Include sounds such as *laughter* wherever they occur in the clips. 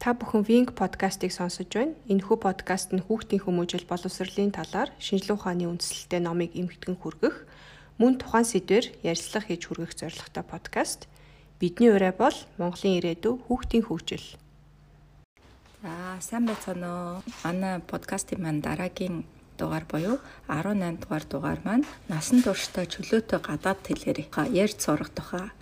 Та бүхэн Wing подкастыг сонсож байна. Энэхүү подкаст нь хүүхдийн хүмүүжил боловсролын талаар шинжилгээ ухааны үндслэлтэй номыг эмгэгдэн хүргэх, мөн тухайн сэдвээр ярилцлага хийж хүргэх зорилготой подкаст. Бидний ураа бол Монголын ирээдүй хүүхдийн хөгжил. За, сайн байцгаана уу? Манай подкастын маань дараагийн дугаар буюу 18 дугаар дугаар маань насан туршдаа чөлөөтэй гадаад хэлээр ярьж сурах тухай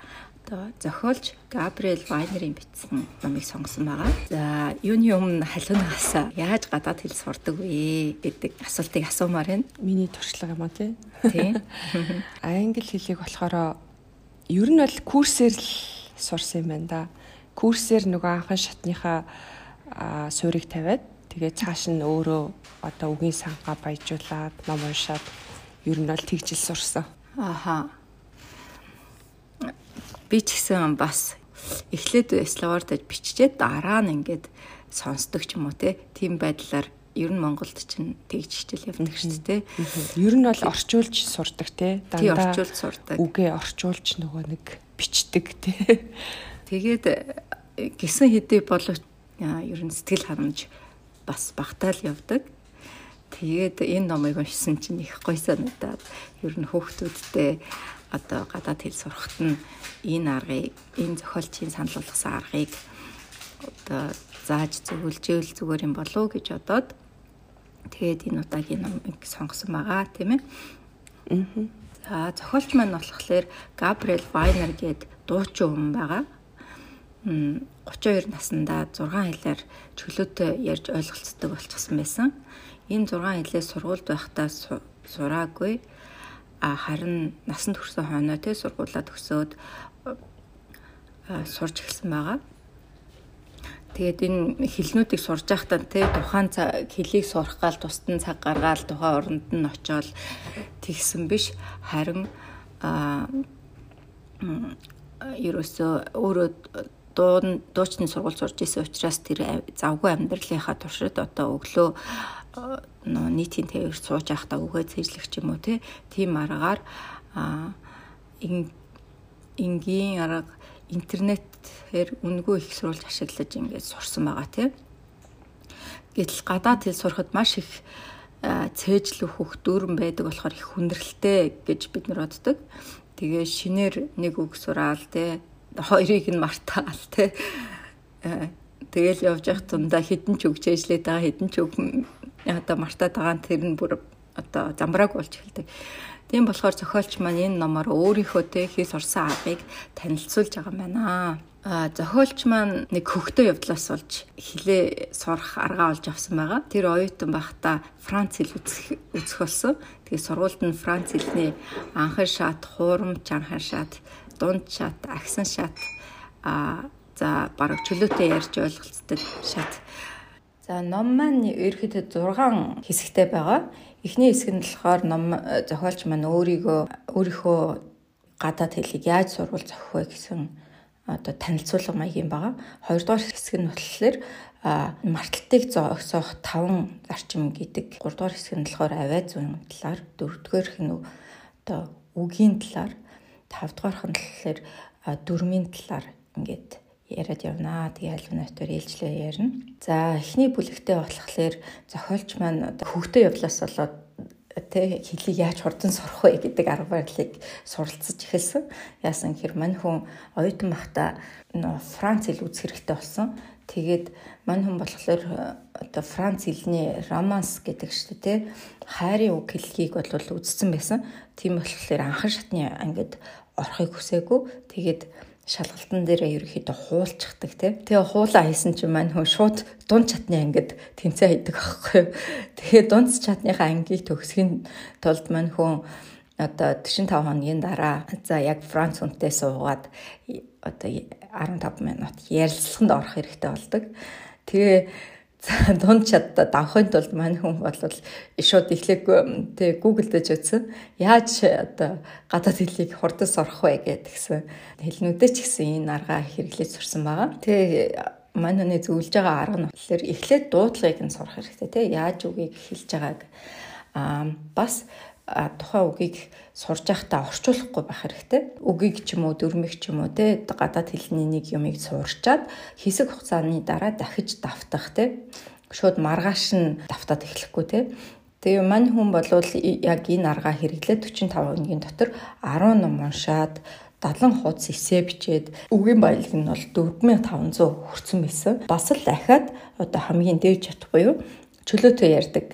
одоо зохиолч Габриэл Вайнерийн бичсэн номыг сонгосон байгаа. За, юуны өмнө халуунаас яаж гадаад хэл сурдаг вэ гэдэг асуултыг асуумаар байна. Миний туршлага юм аа тий. Тий. *laughs* Англи хэлийг болохоор ер нь бол курсээр л сурсан юм байна да. Курсээр нөгөө анхан шатныхаа суурийг тавиад тэгээ цааш нь өөрөө одоо үгийн сангаа баяжуулаад ном уншаад ер нь бол тэгжил сурсан. Аха би ч гэсэн бас эхлээд словоор дэж биччихээ дараа нь ингээд сонсдог ч юм уу те тийм байдлаар ер нь Монголд чинь тэгж хичээл явдаг шүү дээ. Ер нь бол орчуулж сурдаг те. Дандаа орчуулж сурдаг. Үгээ орчуулж нөгөө нэг бичдэг те. Тэгээд э, гисэн хэдий боловч ер нь сэтгэл ханамж бас багтаал явдаг. Тэгээд энэ номыг уншсан чинь их гоё санагдаад ер нь хүүхдүүдтэй одоо гадаад хэл сурахт нь энэ аргыг энэ зохиолчийн санал болгосон аргыг одоо зааж зөвлөжөөл зүгээр юм болов уу гэж бодоод тэгээд энэ удаагийн номыг сонгосон байгаа тийм ээ. Аа. За зохиолч маань болохоор Габриэл Вайнер гээд дуучин хүн байгаа. 32 наснда 6 хэлээр чөлөөтэй ярьж ойлголцдог болчихсон байсан. Энэ 6 хэлээ сургуульд байхдаа сураагүй а харин насанд хүрсэн хойноо те сургуулаа төгсөөд сурж эхэлсэн байгаа. Тэгээд энэ хэлнүүдийг сурж байхдаа те тухайн хэлийг сурах гал тусдан цаг гаргаал тухайн оронд нь очиод тэгсэн биш харин а ерөөсөө өөрөө дуучны сургууль сурж исэн учраас тэр завгүй амьдралынхаа туршид одоо өглөө нийтийн тээвэрт сууж байхдаа үгээ цэжлэх ч юм уу тийм аргаар энгийн арга интернетээр үнгүй их сурвалж ашиглаж ингээд сурсан байгаа тийм. Гэтэл гадаад хэл сурахад маш их цээжлэх хөх дүүрэн байдаг болохоор их хүндрэлтэй гэж бид нар боддог. Тэгээ шинээр нэг үг сураал те хоёрыг нь мартаал те тэгэл явж явах тундаа хідэн ч үг чэжлээд байгаа хідэн ч үг одоо мартаад байгаа нь тэр нь бүр одоо замбрааг болж эхэлдэг. Тийм болохоор зохиолч маань энэ номоор өөрийнхөө те хийс орсон аргыг танилцуулж байгаа юм байна. А зохиолч маань нэг хөвгтөө явдлаас болж хилээ сурах аргаа олж авсан байгаа. Тэр оюутан байхдаа Франц хэл үзэх үзэх болсон. Тэгээ сургуульд нь Франц хэлний анхан шат, хуурамч анхан шат, дунд шат, агсан шат а за бараг чөлөөтэй ярьж ойлголцдог шат За ном маань ерөөхдөө 6 хэсэгтэй байгаа. Эхний хэсэг нь болохоор ном э, зохиолч маань өөрийгөө өөрийнхөө гадаад хэлийг яаж сурвал зохих вэ гэсэн одоо танилцуулга маягийн байгаа. Хоёрдугаар хэсэг нь болохоор марталтыг зогсоох 5 зарчим гэдэг. Гуравдугаар хэсэг нь болохоор авиа зүйн талаар, дөрөвдүгээр нь одоо үгийн талаар, тавдугаарх нь болохоор дөрмийн талаар ингээд яриад явнаа. Тэгээ аль нотоор ээлжлээ ярина. За эхний бүлэгтээ болохоор зохиолч маань хөвгтөө явдлаас болоод тэ хэлийг яаж хурдан сурах вэ гэдэг арга барилыг суралцж эхэлсэн. Яасан гэхээр мань хүн оюутан байхдаа Франц хэл үзэх хэрэгтэй болсон. Тэгээд мань хүн болохоор одоо Франц хэлний романс гэдэг шүү дээ. Хайрын үг хэлхийг бол үзсэн байсан. Тийм болохоор анхан шатны ангид орохыг хүсээгүй. Тэгээд шалгалтын дээрээ ерөөхдөө хуулчихдаг тий. Тэгээ хуулаа хийсэн чинь маань хүн шууд дунд чатны ангид тэнцээ хийдэг аахгүй юу. *laughs* Тэгээ дунд чатныхаа ангийг төгсгийн тулд маань хүн одоо 45 хоногийн дараа за яг Франц хүнтэй суугаад одоо 15 минут ярилцлаганд орох хэрэгтэй болдог. Тэгээ За дунд чадда давхын тулд мань хүн бол шууд эхлэхгүй тэг Google дэж үзсэн. Яаж одоо гадаад хэлийг хурдан сурах вэ гэдгсэн хэлнүүдээ ч гэсэн энэ арга хэрэглэж сурсан байгаа. Тэг мань хүний зөвлөж байгаа арга нь болохоор эхлээд дуудлагыг нь сурах хэрэгтэй те яаж үгийг хэлж байгааг Аа бас тухайн үгийг сурж байхдаа орчуулахгүй байх хэрэгтэй. Үгийг ч юм уу, дөрмийг ч юм уу те гадаад хэлний нэг юмыг суурчаад хэсэг хугацааны дараа дахиж давтах те. Шууд маргааш нь давтаад эхлэхгүй те. Тэгээ мань хүн бол яг энэ арга хэрэглээд 45 хоногийн дотор 10 ном уншаад 70 хуудас эсэ бичээд үгийн баялаг нь бол 4500 хүрсэн байсан. Бас л дахиад одоо хамгийн дээд чат буюу чөлөөтэй ярьдаг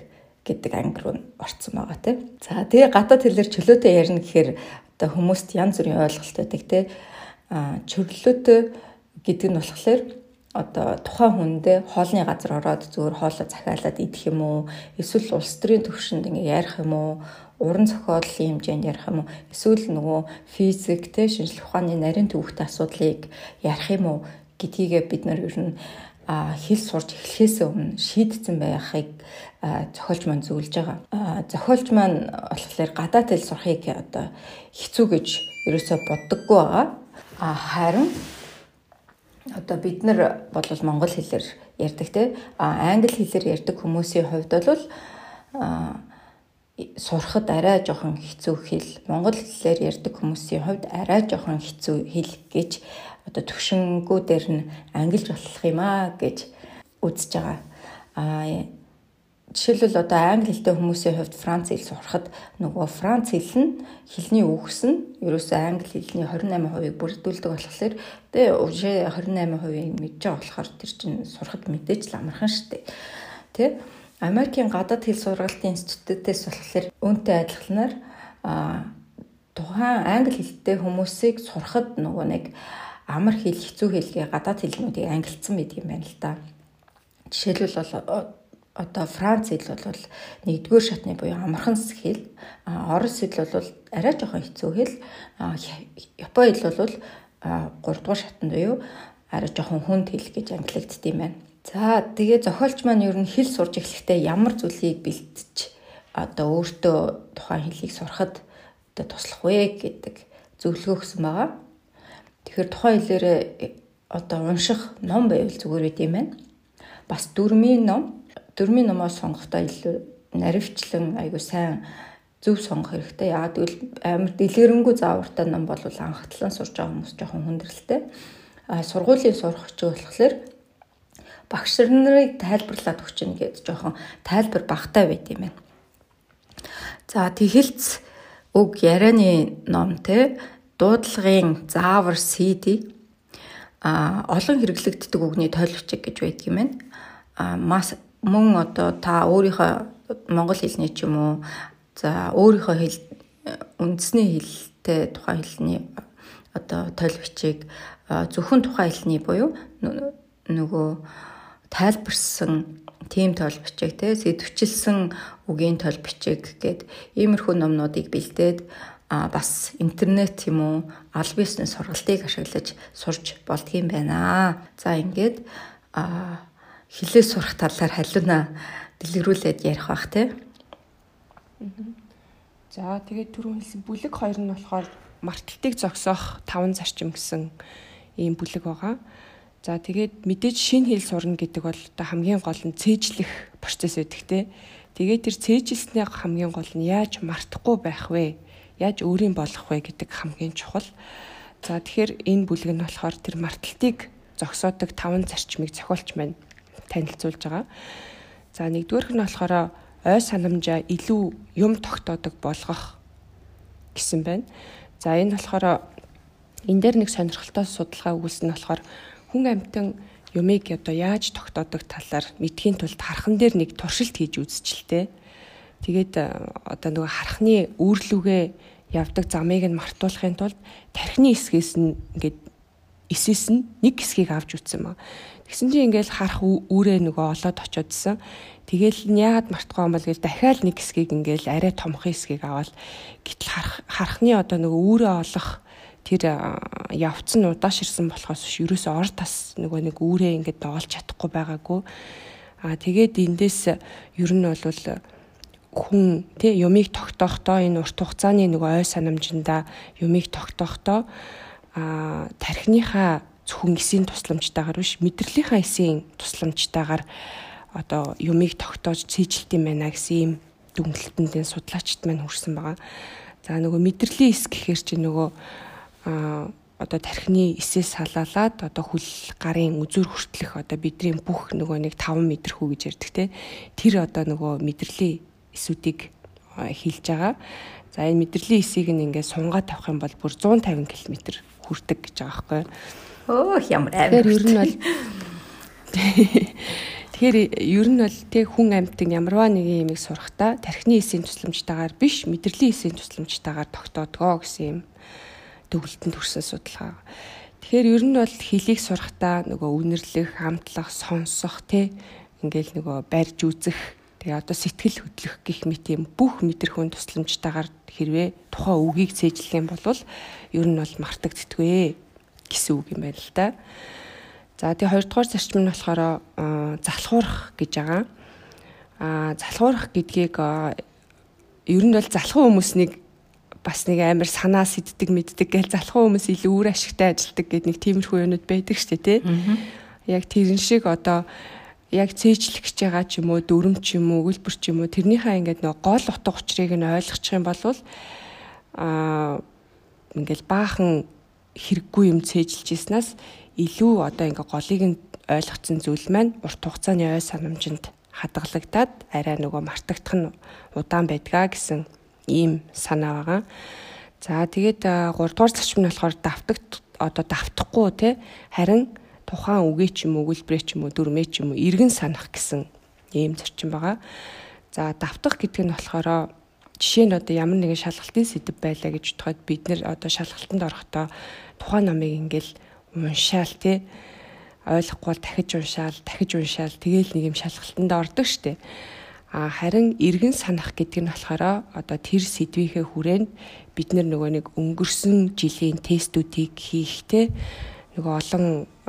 гэдэг анги руу орцсон байгаа тийм. За тэгээ гадаад хэлээр чөлөөтэй ярина гэхээр одоо хүмүүст янз бүрийн ойлголт байдаг тийм. А чөлөөтэй гэдэг нь болохоор одоо тухайн хүндээ хоолны газар ороод зүгээр хоолоо захиалаад идэх юм уу эсвэл улс төрийн төвшөнд ингээ ярих юм уу уран зохиолын хэмжээнд ярих юм уу эсвэл нөгөө физик те шинжлэх ухааны нарийн төвөгтэй асуудлыг ярих юм уу гэдгийгээ бид нар ер нь хэл сурч эхлэхээс өмнө шийдсэн байхыг зохиолч маань зөвлөж байгаа. Зохиолч маань болохоор гадаад хэл сурахыг одоо хэцүү гэж ерөөсөө боддоггүй байгаа. А харин одоо бид нар бол монгол хэлээр ярьдаг те англи хэлээр ярьдаг хүмүүсийн хувьд бол сурахад арай жоохон хэцүү хэл монгол хэлээр ярьдаг хүмүүсийн хувьд арай жоохон хэцүү хэл гэж одоо төвшингүүдээр нь ангилж болох юм аа гэж үзэж байгаа. Аа жишээлбэл одоо англи хэлтэй хүмүүсийн хувьд франц хэл сурахад нөгөө франц хэл нь хэлний үгс нь ерөөсөө англи хэлний 28%-ийг бүрдүүлдэг болохоор тэгээ уже 28%-ийг мэдж байгаа болохоор тэр чинь сурахад мэдээж л амархан шүү дээ. Тэ? Америкийн гадаад хэл сургалтын институтээс болохоор үүнтэй адилханаар тухайн англи хэлтэй хүмүүсийг сурахад нөгөө нэг амар хэл хэцүү хэлгээ гадаад хэлнүүдийг ангилсан байдаг юм байна л да. Жишээлбэл бол одоо Франц хэл бол нэгдүгээр шатны буюу амархан хэл, орос хэл бол арай жоохон хэцүү хэл, Япон хэл бол 3 дугаар шатнд буюу арай жоохон хүнд хэл гэж ангилагддаг юм байна. За тэгээ зохиолч маань ер нь хэл сурж эхлэхдээ ямар зүйлийг бэлтж одоо өөртөө тухайн хэлийг сурахад одоо туслах вэ гэдэг зөвлөгөө өгсөн байгаа. Тэгэхээр тухайн хэлээрээ одоо унших ном байвал зүгээр байт юм байна. Бас дөрмийн ном дөрмийн номоо сонгохдоо илүү наривчлан айгу сайн зөв сонгох хэрэгтэй. Яагаад гэвэл амар дэлгэрэнгүй заавартай ном бол анхтлан сурж байгаа хүмүүс жоохон хүндрэлтэй. А сургуулийн сурах ч болохоор багш нарыг тайлбарлаад өгчнө гэж жоохон тайлбар багтай байт юм байна. За тэгэлц үг ярианы ном те дуудлагын заавар CD а олон хэрэглэгддэг үгний тойлогчиг гэж байдаг юм байна. А мас мөн одоо та өөрийнхөө монгол хэлний ч юм уу за өөрийнхөө хэл үндэсний хэлтэй тухайн хэлний одоо тойл бичиг зөвхөн тухайн хэлний буюу нөгөө тайлбарсан тийм тойл бичиг те сэдвчилсэн үгийн тойл бичиг гэд иймэрхүү номнуудыг бэлдээд а бас интернет юм уу аль бизнес сургалтыг ашиглаж сурч болдгийм байна. За ингээд а хилээ сурах талаар халиуна дэлгэрүүлээд ярих бах тий. За тэгээд түрүүн хэлсэн бүлэг хоёр нь болохоор марталтыг зогсоох таван зарчим гэсэн ийм бүлэг байгаа. За тэгээд мэдээж шинэ хэл сурна гэдэг бол одоо хамгийн гол нь цээжлэх процесс байдаг те. Тэгээд тэр цээжилснээ хамгийн гол нь яаж мартахгүй байх вэ? Яаж өөрийн болгох вэ гэдэг хамгийн чухал. За тэгэхээр энэ бүлэг нь болохоор тэр марталтыг зогсоодог таван зарчмыг зохиолч маань танилцуулж байгаа. За нэгдүгээрх нь болохоор ой санамжаа илүү юм тогтоодог болгох гэсэн байна. За энэ болохоор энэ дээр нэг сонирхолтой судалгаа өгүүлсэн нь болохоор хүн амьтан юмыг одоо яаж тогтоодог талаар мэдхийн тулд хархан дээр нэг туршилт хийж үзчихлээ. Тэгээд э, одоо нөгөө хархны үүрлүгээ явдаг замыг нь мартуулахын тулд тархины хэсгээс нь ингээд эсэс нь нэг хэсгийг авч үтсэн маа. Тэгсэн чинь ингээл харах үүрээ нөгөө олоод очиодсэн. Тэгэл яагаад мартахгүй юм бол гэж дахиад нэг хэсгийг ингээл арай томхон хэсгийг аваад гítэл харах харахны одоо нөгөө үүрээ олох тэр явц нь удааширсан болохоос биш ерөөсөө ор тас нөгөө нэг үүрээ ингээд олж чадахгүй байгаагүй. Аа тэгээд эндээс ер нь бол хүн тий юмыг тогтоохдоо энэ урт хугацааны нөгөө ой санамжинда юмыг тогтоохдоо а тархиныхаа зөвхөн эсийн тусламжтайгаар биш мэдрэлийнхаа эсийн тусламжтайгаар одоо юмыг тогтоож цээжилт юм байна гэсэн юм дүнэлтэндээ судлаачд маань хүрсэн байгаа. За нөгөө мэдрэлийн эс гэхээр чи нөгөө а одоо тархины эсээс салаалаад одоо хүл гарын үзүр хүртлэх одоо бидний бүх нөгөө нэг 5 метр хүү гэж ярьдаг те тэр одоо нөгөө мэдрэлийн эсүүдийг хилж байгаа. За энэ мэдрэлийн эсийг нь ингээд сунгаа тавих юм бол бүр 150 км хүрдэг гэж байгаа байхгүй. Оо ямар амар. *laughs* Тэгэхээр ер нь бол Тэгэхээр ер нь бол тэг хүн амьтаг ямарваа нэгэн юмыг сурахтаа тархины эсийн тусламжтайгаар биш мэдрэлийн эсийн тусламжтайгаар тогтоодгоо гэсэн юм төгөлтөнд төрсэн судалгаа. Тэгэхээр ер нь бол хэлийг сурахтаа нөгөө үнэрлэх, хамтлах, сонсох те ингээл нөгөө барьж үзэх тэгээ одоо сэтгэл хөдлөх гих мэт юм бүх мэдрэхүүн тусламжтайгаар хэрвээ тухайн үгийг цээжлэх юм бол ер нь бол мартагддаггүй гэсэн үг юм байна л да. За тэгээ хоёрдугаар зарчим нь болохоор залхуурах гэж байгаа. А залхуурах гэдгийг ер нь бол залхуу хүмүүснийг бас нэг амар санаа сэддэг мэддэг гэл залхуу хүмүүс илүү үр ашигтай ажилдаг гэдэг нэг тиймэрхүү юмуд байдаг шүү дээ тий. Яг тэрэн шиг одоо яг цээжлэх гэж байгаа ч юм уу дүрм ч юм уу өгүүлбэр ч юм уу тэрнийхээ ингээд нэг гол утга учирыг нь ойлгочих юм бол аа ингээл баахан хэрэггүй юм цээжилж ирснаас илүү одоо ингээ голыг нь ойлгоцсон зүйл маань урт хугацааны ой санамжинд хадгалагдаад арай нөгөө мартагдах нь удаан байдгаа гэсэн ийм санаа байгаа. За тэгээд 3 дугаар зарчим нь болохоор давтагт одоо давтахгүй те харин тухайн үгээ ч юм уу өгүүлбэрээ ч юм уу дүрмээ ч юм уу эргэн санах гэсэн ийм зарчим байгаа. За давтах гэдэг нь болохоор жишээ нь одоо ямар нэгэн шалгалтын сэдв байлаа гэж бодоход бид нэр одоо шалгалтанд орохдоо тухайн номыг ингээл уншаал тий ойлгохгүй бол дахиж уншаал дахиж уншаал. Тэгээл нэг юм шалгалтанд ордог штеп а харин эргэн санах гэдэг нь болохоор одоо тэр сэдвийнхээ хүрээнд бид нөгөө нэг өнгөрсөн жилийн тестүүдийг хийхдээ нөгөө олон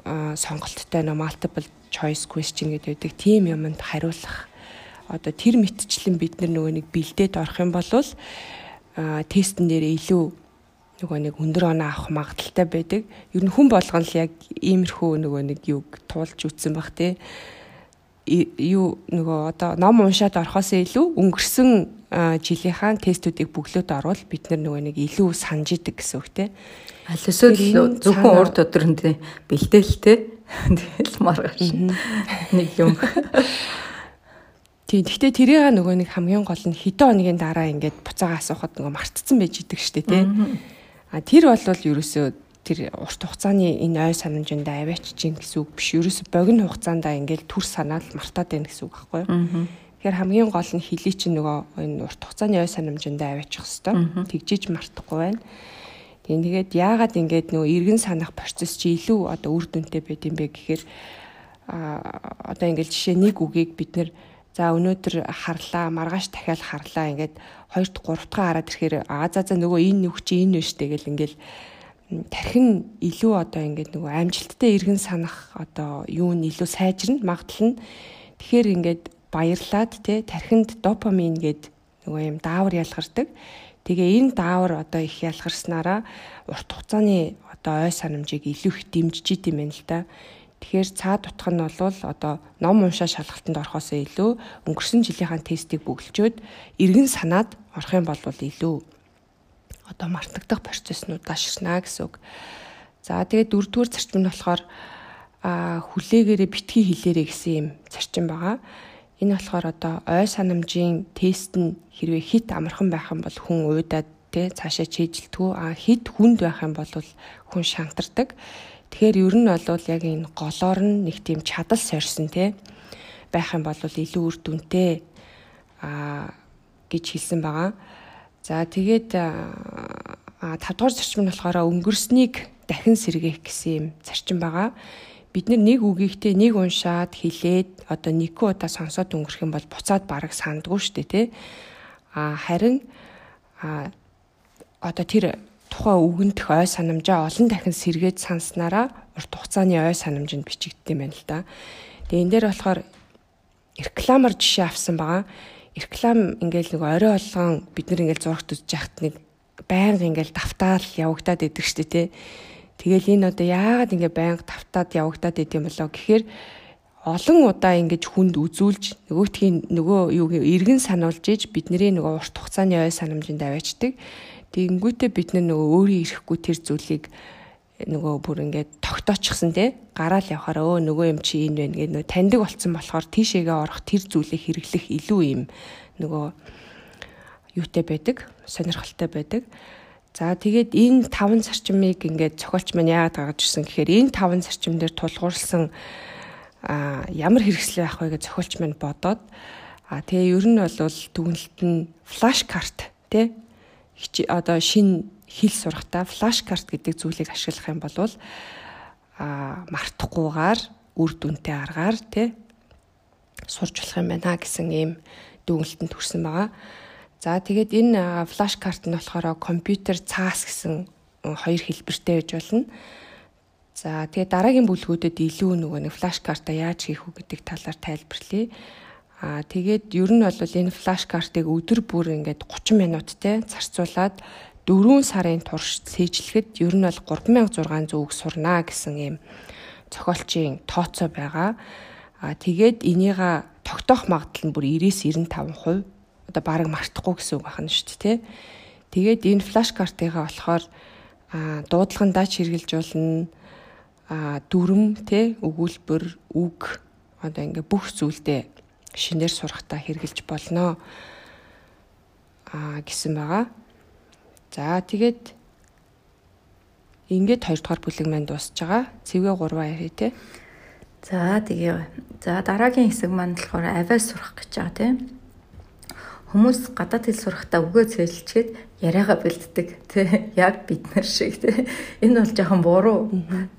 сонголттой нөө multiple choice question гэдэг тийм юмд хариулах одоо тэр мэтчлэн бид нөгөө нэг бэлдээд орох юм бол тестэн дээр илүү нөгөө нэг өндөр оноо авах магадaltaй байдаг. Ер нь хүн болгон л яг иймэрхүү нөгөө нэг юг туулж үтсэн баг те. Юу нөгөө одоо ном уншаад орохоос илүү өнгөрсөн жилийнхаа тестүүдийг бөглөөд орвол бид нөгөө нэг илүү санаж идэг гэсэн үг те. Аль эсвэл зөвхөн урд өдрөнд бэлдээл те. Тэгэл маргааш нэг юм. Тийм. Гэхдээ тэрийг нөгөө нэг хамгийн гол нь хэдэн хоногийн дараа ингээд буцаага асуухад нөгөө мартцсан байж идэг штэ тий. А тэр бол ерөөсөө тэр урт хугацааны энэ ой санамжинд аваач чинь гэсэн үг биш. Ерөөсө богино хугацаанд ингээл төр санаал мартаад байна гэсэн үг байхгүй юу? Тэгэхээр хамгийн гол нь хилий чинь нөгөө энэ урт хугацааны ой санамжинд аваачих хэвээр. Тэгжиж мартахгүй байна. Тэгээд яагаад ингээд нөгөө эргэн санах процесс чи илүү одоо үр дүнтэй байд юм бэ гэхээр а одоо ингээл жишээ нэг үгийг бид нэр за өнөөдөр харлаа маргааш дахиад харлаа ингээд 2-т 3-т хараад ирэхээр аа за за нөгөө энэ нүх чи энэ биш тэгэл ингээл тархин илүү одоо ингээд нөгөө амжилттай иргэн санах одоо юу нь илүү сайжирна магадлал нь тэгэхээр ингээд баярлаад те тархинд допамин гээд нөгөө юм даавар ялгардаг. Тэгээ энэ даавар одоо их ялгарснараа урт хугацааны одоо ой санамжийг илүү их дэмжиж идэм юм л да. Тэгэхээр цаад утга нь бол одоо ном уншаа шалгалтанд орохоос илүү өнгөрсөн жилийнхаа тестийг бүгэлжөөд эргэн санаад орох юм бол илүү одоо мартагдах процесснууд даширна гэсэн үг. За тэгээд дөрөвдүгээр зарчим нь болохоор хүлээгээрээ битгий хэлээрэй гэсэн юм зарчим байгаа. Энэ болохоор одоо ой санамжийн тест нь хэрвээ хит амархан байх юм бол хүн уйдаад тэ цаашаа чийжилтгүү а хит хүнд байх юм бол хүн шантардаг. Тэгэхээр ер нь бол яг энэ голоор нь нэг тийм чадал сорьсон те байх юм бол илүү үр дүнтэй а гэж хэлсэн байгаа. За тэгээд а 5 дугаар зарчим нь болохоор өнгөрснийг дахин сэргээх гэсэн юм зарчим байгаа. Бид нэг үгийгтээ нэг уншаад хэлээд одоо нэгэн удаа сонсоод өнгөрөх юм бол буцаад бараг сандгүй шүү дээ тий. А харин а одоо тэр тухайн үгэндх ой санамжаа олон дахин сэргээд санснараа урт хугацааны ой санамжинд бичигддэг юм байна л да. Тэгээ энэ дээр болохоор рекламаар жишээ авсан байгаа. Реклам ингээл нэг орой болгон бид нар ингээл зурагт үзэж яхад нэг байнга ингээл давтаал явагдаад идэг штэ тий. Тэгэл энэ одоо яагаад ингээ байнга давтаад явагдаад идэм болоо гэхээр олон удаа ингэж хүнд үзүүлж нөгөөтхийн нөгөө юу эргэн сануулж иж бидний нөгөө урт хугацааны ой санамжинд аваачдаг. Тэгэнгүүтээ бид нөгөө өөрийн ирэхгүй тэр зүйлийг нөгөө бүр ингээд тогтоочихсан те гараал явахаар өө нөгөө юм чи энэ байна гэдэг нөгөө таньдаг болцсон болохоор тийшээгээ орох тэр зүйлийг хэрэглэх илүү юм нөгөө юутай байдаг сонирхолтой байдаг. За тэгээд энэ таван зарчмыг ингээд зохиолч маань яагаад гаргаж ирсэн гэхээр энэ таван зарчим дээр тулгуурласан а ямар хэрэгсэл байх вэ гэж зохиолч маань бодоод а тэгээ ер нь бол дүгнэлт нь флаш карт тий одоо шинэ хэл сурахтаа флаш карт гэдэг зүйлийг ашиглах юм бол а мартахгүйгээр үр дүнтэй аргаар тий сурч болох юм байна гэсэн ийм дүгнэлтэнд хүрсэн байгаа. За тэгээд энэ флаш карт нь болохоор компьютер цаас гэсэн хоёр хэлбэртэй байж болно. За тэгээд дараагийн бүлгүүдэд илүү нөгөө нэг флаш карта яаж хийх үү гэдэг талаар тайлбарлая. Аа тэгээд ер нь бол энэ флаш картыг өдөр бүр ингээд 30 минуттай зарцуулаад 4 сарын турш цээжлэхэд ер нь бол 3600 үг сурнаа гэсэн ийм зохиолчийн тооцоо байгаа. Аа тэгээд энийга тогтоох магадлал нь бүр 90-95% одоо баг мартахгүй гэсэн үг байна шүү дээ тий. Тэгээд энэ флаш картыгаа болохоор дуудлагандаа ч хэрэгжилж болно а дүрм те өгүүлбэр үг одоо ингээ бүх зүйлдээ шинээр сурахтаа хэрэгжилж болно а гэсэн байгаа. За тэгээд ингээд 2 дугаар бүлэг маань дуусж байгаа. Цэвгээ 3 ярий те. За тэгээ. За дараагийн хэсэг маань болохоор авиа сурах гэж байгаа тийм хүмүүс гадаад хэл сурахдаа үгээ цэжилчгээд яриагаа бэлддэг тий яг бид нар шиг тий энэ бол жоохон буруу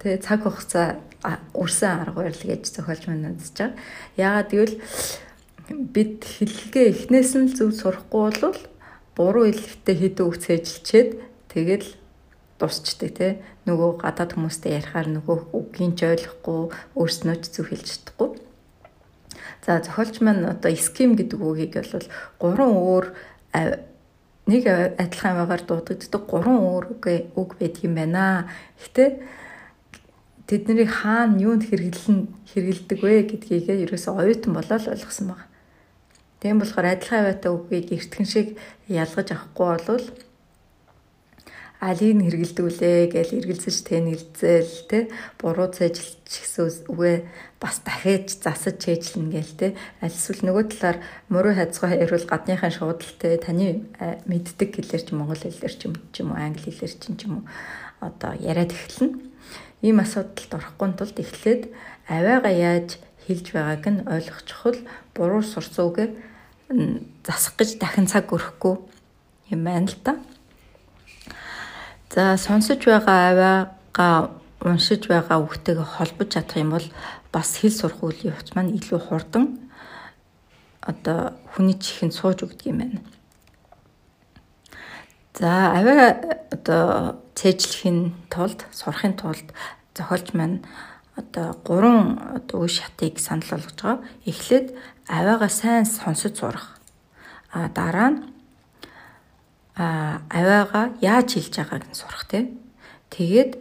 тий цаг хугацаа үрсэн арга барил гэж зохиолч маань үзэж байгаа. Яагаад гэвэл бид хэллэгээ эхнээс нь зөв сурахгүй бол буруу хэллэгтэй хэдэн үг цэжилчээд тэгэл дусчдаг тий нөгөө гадаад хүмүүстэй ярихаар нөгөө үгийн ч ойлгохгүй өөрснөө ч зөв хэлж чадахгүй За зохиолч маань одоо ским гэдэг үгийг бол гурван өөр нэг адилхан аваагаар дуудагддаг гурван өөр үг байдаг юм байна. Гэтэ тэднийг хаана юунд хэрэглэн хэрэгэлдэг вэ гэдгийг ерөөсөө оюутан болоод ойлгосон байна. Тийм болохоор адилхан аваатай үгийг эртгэн шиг ялгаж авахгүй болвол алийг хэрэгэлдэг үлээ гэж эргэлзэж тэнэлзэл те буруу цэжилч гэсэн үгээ бас дахиж засаж чэйжлэн гээл те. Аль эсвэл нөгөө талаар мөрөө хайцгаа ярил гадныхаа шуудалтай таны мэддэг хэлээр ч монгол хэлээр ч юм ч юм уу англи хэлээр ч юм уу одоо яриад эхэлнэ. Ийм асуудалд орохгүй тулд эхлээд авиага яаж хэлж байгааг нь ойлгох чухал буруу сурцсан үгээ засах гэж дахин цаг өрөхгүй юм байна л та. За сонсож байгаа авиагаа уншиж байгаа үгтэйгээ холбож чадах юм бол бас хэл сурах үйл явц маань илүү хурдан одоо хүний чихэнд сууж өгдөг юм байна. За авиа одоо цээжлэхийн тулд сурахын тулд зохиолч маань одоо гурван одоо үе шатыг санал болгож байгаа. Эхлээд авиагаа сайн сонсож сурах. А дараа нь а авиагаа яаж хэлж байгааг нь сурах тий. Тэгээд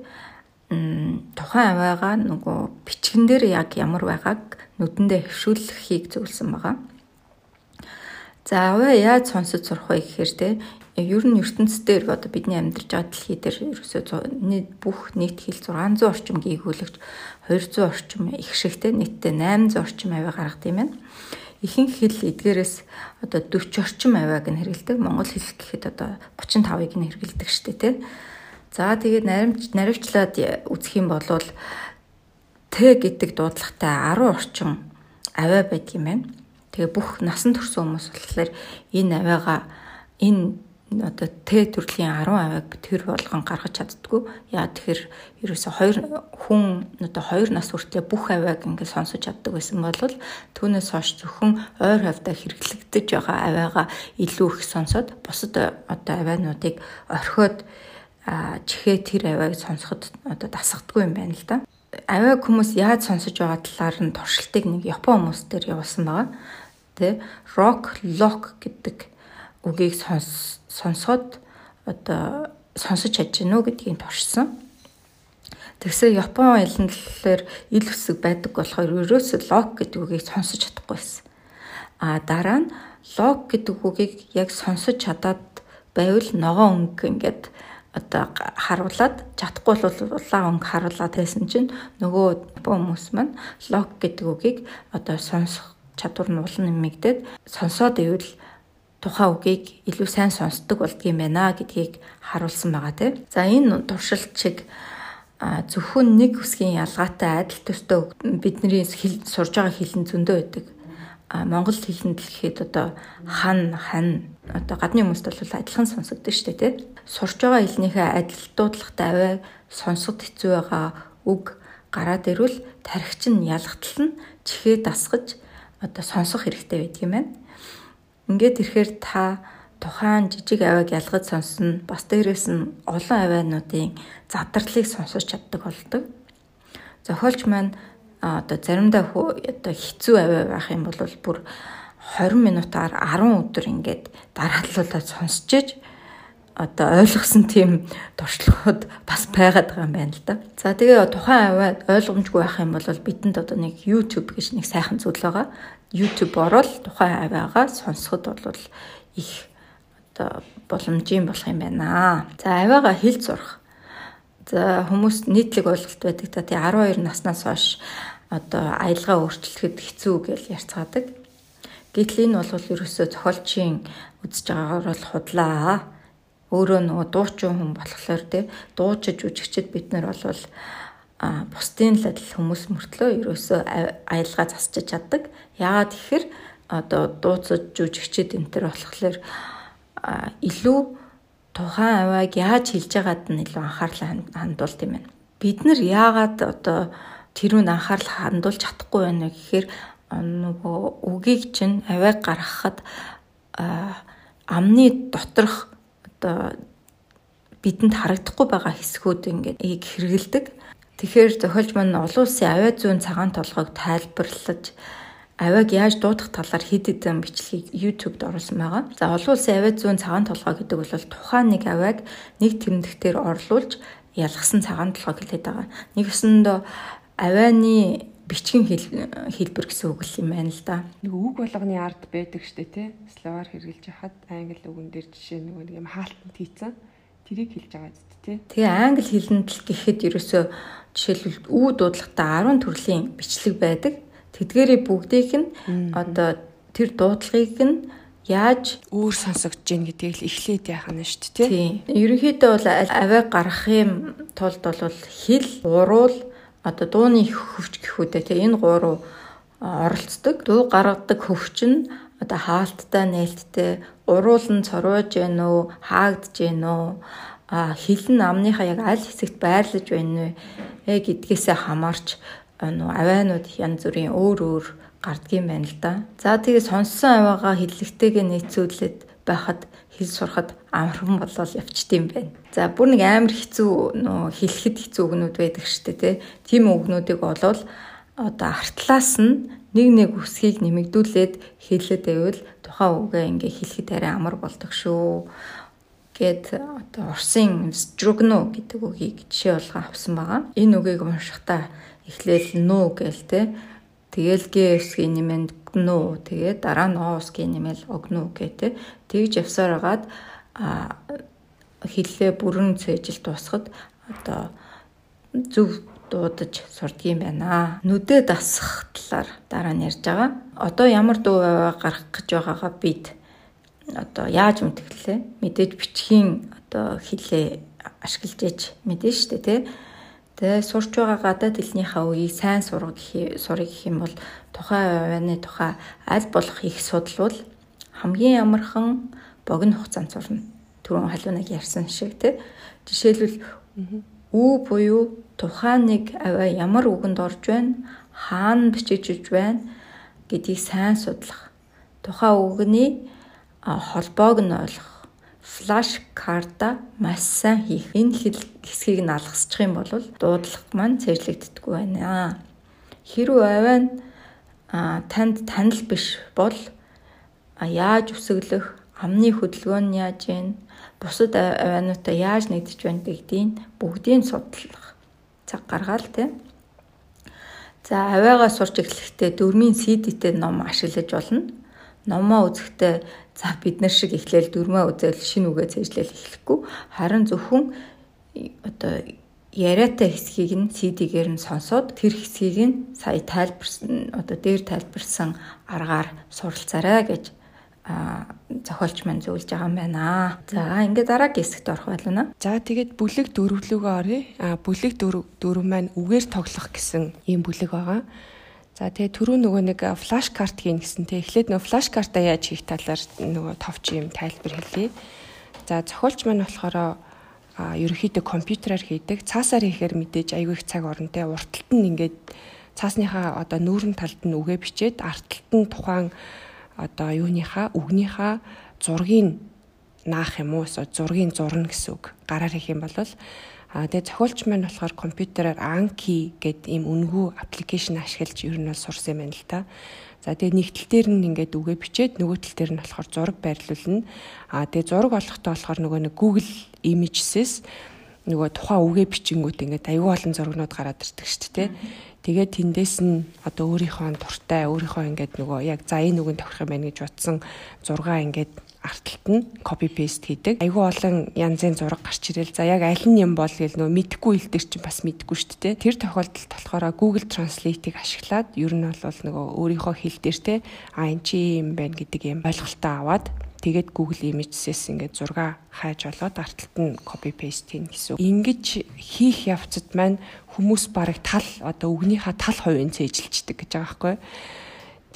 тухайн авиагаа нөгөө бичгэн дээр яг ямар байгааг нүдэндээ хөвшүүлэхийг зөвлөсөн байгаа. За авиа яаж сонсож сурах вэ гэхээр тий ер нь ертөнцийн одоо бидний амьдарч байгаа дэлхий дээр ерөөсөө бүх нийт хэл 600 орчим гүйгүүлэгч 200 орчим их шигтэй нийтдээ 800 орчим авиа гаргадаг юм байна ихэнх хэл эдгээрээс одоо 40 орчим авиаг нь хэрэгэлдэг. Монгол хэл гэхэд одоо 35-ыг нь хэрэгэлдэг шүү дээ, тий. За тэгээд наримж наривчлаад үзэх юм бол Т гэдэг дуудлагатай 10 орчим авиа байдаг юм байна. Тэгээ бүх насан турш хүмүүс болохоор энэ авиагаа энэ одоо Т төрлийн 10 авийг тэр болгон гаргаж чаддгүй. Яа тэгэхээр ерөөсө хоёр хүн одоо хоёр нас хүртлээр бүх авийг ингээд сонсож чаддаг байсан бол түүнээс хойш зөвхөн ойр хавьдаа хэрэглэгдэж байгаа авиагаа илүү их сонсоод бусад одоо авиануудыг орхиод чихээ тэр авийг сонсоход одоо дасгадгүй юм байна л да. Авиаг хүмүүс яаж сонсож байгаа талаар нь туршилтыг нэг Япон хүмүүс дээр явуулсан байгаа. Тэ rock lock гэдэг үгийг сонсоод одоо сонсож чадж гинөө гэдгийг туршсан. Тэгсэн Япон хэлэнд болохоор ил үсэг байдаг болохоор ерөөсөө лог гэдэг үгийг сонсож чадахгүй байсан. А дараа нь лог гэдэг үгийг яг сонсож чадаад байвал ногоон өнгө ингээд одоо харуулад чадахгүй бол улаан өнгө харуулад байсан чинь нөгөө хүмүүс маань лог гэдэг үгийг одоо сонсох чадвар нь улан нэмэгдээд сонсоод ивэл тухайн үгийг илүү сайн сонсдог болдгийм байна гэдгийг харуулсан байгаа тийм. За энэ туршилт чиг зөвхөн нэг үсгийн ялгаатай адил төстэй бидний сурж байгаа хэлэн зөндөө байдаг. Монгол хэлэнд л гэхэд одоо хан хан одоо гадны хүмүүст бол адилхан сонсогддог шүү дээ тийм. Сурж байгаа хэлнийхээ адил дуудлагатай аваа сонсоход хэцүү байгаа үг гараад ирвэл тархич нь ялгатал нь чихээ дасгаж одоо сонсох хэрэгтэй байдаг юм байна. Ингээд ирэхээр та тухайн жижиг авиаг ялгаж сонсно. Бас дээрээс нь олон авиануудын задралыг сонсож чаддаг болдог. Зохиолч маань одоо заримдаа одоо хэцүү авиа байх юм бол бүр 20 минутаар 10 өдөр ингээд дарааллуулаад сонсч иж одоо ойлгосон тийм туршлагууд бас байгаад байгаа юм байна л да. За тэгээ тухайн аваа ойлгомжгүй байх юм бол бидэнд одоо нэг YouTube гэж нэг сайхан зүйл байгаа. YouTube ороод тухайн авиагаа сонсоход бол их одоо боломжийн болох юм байна. За авиагаа хэл зурх. За хүмүүс нийтлэг ойлголт байдаг та тий 12 наснаас хойш одоо аялгаа өөрчлөхөд хэцүү гэж ярьцгаадаг. Гэтэл энэ бол ерөөсөө зохиолчийн үзэж байгаагаар бол худлаа. Өөрөө нөгөө дуучин хүн болохоор тий дуучиж үжигчд бид нар бол а бусдын л адил хүмүүс мөртлөө ерөөсөө аялгаа засчиж чаддаг. Яагаад тэгэхээр одоо дууцаж жүжигчд энэ төр болохоор илүү тухайн авааг яаж хэлж байгаад нь илүү анхаарал хандуулт юм байна. Бид нар яагаад одоо тэрүүн анхаарал хандуулж чадахгүй байна гэхээр нөгөө үгийг чинь авааг гаргахад амны доторх одоо бидэнд харагдахгүй байгаа хэсгүүд ингээд хэрэгэлдэг. Тэгэхээр зохиолч маань олон улсын авиа зүүн цагаан толгойг тайлбарлаж авиаг яаж дуудах талаар хэд хэдэн бичлэгийг YouTube-д оруулсан байгаа. За олон улсын авиа зүүн цагаан толгой гэдэг бол тухайн нэг авиаг нэг тэмдэгтээр орлуулж ялгсан цагаан толгойг хэлээд байгаа. Нэг өсөндөө авианы бичгийн хэлбэр гэсэн үг юм байна л да. Нэг үг болгоны ард байдаг штэ тий. Словаар хэрэгжилж хахад англи үгэн дээр жишээ нэг юм хаалтанд хийцэн тэрийг хэлж байгаа зү. Тэгээ англи хэлэнд л гэхэд ерөөсөө жишээлбэл үү дуудлагатай 10 төрлийн бичлэг байдаг. Тэдгээрээ бүгдийг нь одоо тэр дуудлагыг нь яаж өөр сонсогдож гин гэдгийг л эхлээд яах нь шүү дээ тий. Ерөнхийдөө бол аваа гарах юм тулд бол хэл, уруул одоо дууны хөвч гэхүүдээ тий энэ гурав оролцдог. Дуу гаргадаг хөвч нь одоо хаалттай, нээлттэй, уруул нь цорвож гэнэ үү, хаагдж гэнэ үү, хилэн амныхаа яг аль хэсэгт байрлаж байна вэ гэдгээсээ хамаарч нөө авианууд янз бүрийн өөр өөр гардгийм байна л да. За тэгээ сонссон авиагаа хиллэгтэйгээ нийцүүлээд байхад хэл сурахад амархан болол явчдсан байна. За бүр нэг амар хэцүү нөө хэлэхэд хэцүү үгнүүд байдаг штэ тий. Тийм үгнүүдийг олвол одоо артлаас нь нэг нэг үсгийг нэмэгдүүлээд хэлээд байвал тухайн үгээ ингээ хэлэхэд арай амар болдог шүү гэд одоо Орсын строгно гэдэг үгийг жишээ болгон авсан байгаа. Энэ үгийг уншихдаа эхлээл нүү гээл те. Тэгэл гээвсгийн нэмэнд нүү тэгээ дараа нь оосгийн нэмэл огнүү гэ те. Тэгж явсаар хагаад хиллээ бүрэн цээжил дуусахад одоо зөв дуудаж сурдгийм байна. Нүдэ дасах талаар дараа нь ярьж байгаа. Одоо ямар дуу гаргах гэж байгаагаа бид одоо яаж мэдгэлээ мэдээж бичгийн одоо хилээ ашиглаж ээж мэдэн штэ тий Тэгээ сурч байгаа гадаад хэлнийхээ үеийг сайн сурах сурах гэх юм бол тухайн авианы тухай аль болох их судлвал хамгийн амархан богино хугацаанд сурна. Түрүүн халуунаг ярьсан шиг тий. Жишээлбэл үү буюу тухайн нэг авиа ямар үгэнд орж байна, хаана бичиж байна гэдгийг сайн судлах. Тухайн үгний холбоог нь ойлгох, флаш карта маш сайн хийх. Энэ хэсгийг нь алгасчих юм бол дуудлага маань цэжлэгддэггүй байна. Хэрвээ авиан танд танил биш бол яаж үсэглэх, амны хөдөлгөөн нь яаж вэ? Бусад авиануудаа яаж нэгдэж байна гэдгийг бүгдийг судлах. цаг гаргаал тий. За авиагаа сурч эхлэхдээ дөрмийн CD-тэй ном ашиглаж болно. Номоо үзэхдээ за бид нар шиг эхлээл дөрмөө үзэл шинэ үгээ цэжлэл эхлэхгүй харин зөвхөн одоо яриатай хэсгийг нь CD-гээр нь сонсоод тэр хэсгийг нь сая тайлбарсан одоо дээр тайлбарсан аргаар суралцаарай гэж зохиолч маань зөвлөж байгаа юм байна. За ингээд дараагийн хэсэгт орох байлаа. За тэгээд бүлэг дөрвөлөгөө оръё. А бүлэг дөрв дөрв маань үгээр тоглох гэсэн ийм бүлэг байгаа. За тэгээ түрүү нөгөө нэг флаш карт хийн гэсэн те эхлээд нөгөө флаш картаа яаж хийх талаар нөгөө товч юм тайлбар хэлье. За зохиолч маань болохоор ерөнхийдөө компьютераар хийдэг. Цаасаар хийхээр мэдээж аягүй их цаг орно те. Урталт нь ингээд цаасныхаа одоо нүүрэн талд нь үгээ бичээд артталт нь тухайн одоо юуныхаа үгнийхаа зургийг наах юм уу? Зургийг зурна гэсэн үг. Гараар хийх юм бол а тэгээ зохиолч маань болохоор компьютераар Anki гэдэг ийм үнгүй аппликейшн ашиглаж ер нь бол сурсан юм байна л та. За тэгээ нэг тал дээр нь ингээд үгээ бичээд нөгөө тал дээр нь болохоор зураг байрлуулна. А тэгээ зураг олохдоо болохоор нөгөө нэг Google Images-с нөгөө тухайн үгээ бичингүүд ингээд аюул олон зургнууд гараад ирдэг шүү дээ. Тэгээд тэндээс нь одоо өөрийнхөө дуртай өөрийнхөө ингээд нөгөө яг за энэ үгэн тохирох юм байна гэж утсан зургаа ингээд арталт нь copy paste хийдэг. Айгүй олон янзын зураг гарч ирэл. За яг аль нь юм бол гэл нөө мэдхгүй хэл дээр чинь бас мэдгүй шүү дээ. Тэр тохиолдолд болохоор Google Translate-ийг ашиглаад ер нь бол нөгөө өөрийнхөө хэл дээр те а эн чи юм байна гэдэг юм ойлголтоо аваад тэгээд Google Images-с ингээд зураг хайж олоод арталт нь copy paste хийн гэсэн. Ингэж хийх явцад маань хүмүүс бараг тал одоо үгнийхаа тал хувийн цээжилчдэг гэж байгаа байхгүй юу?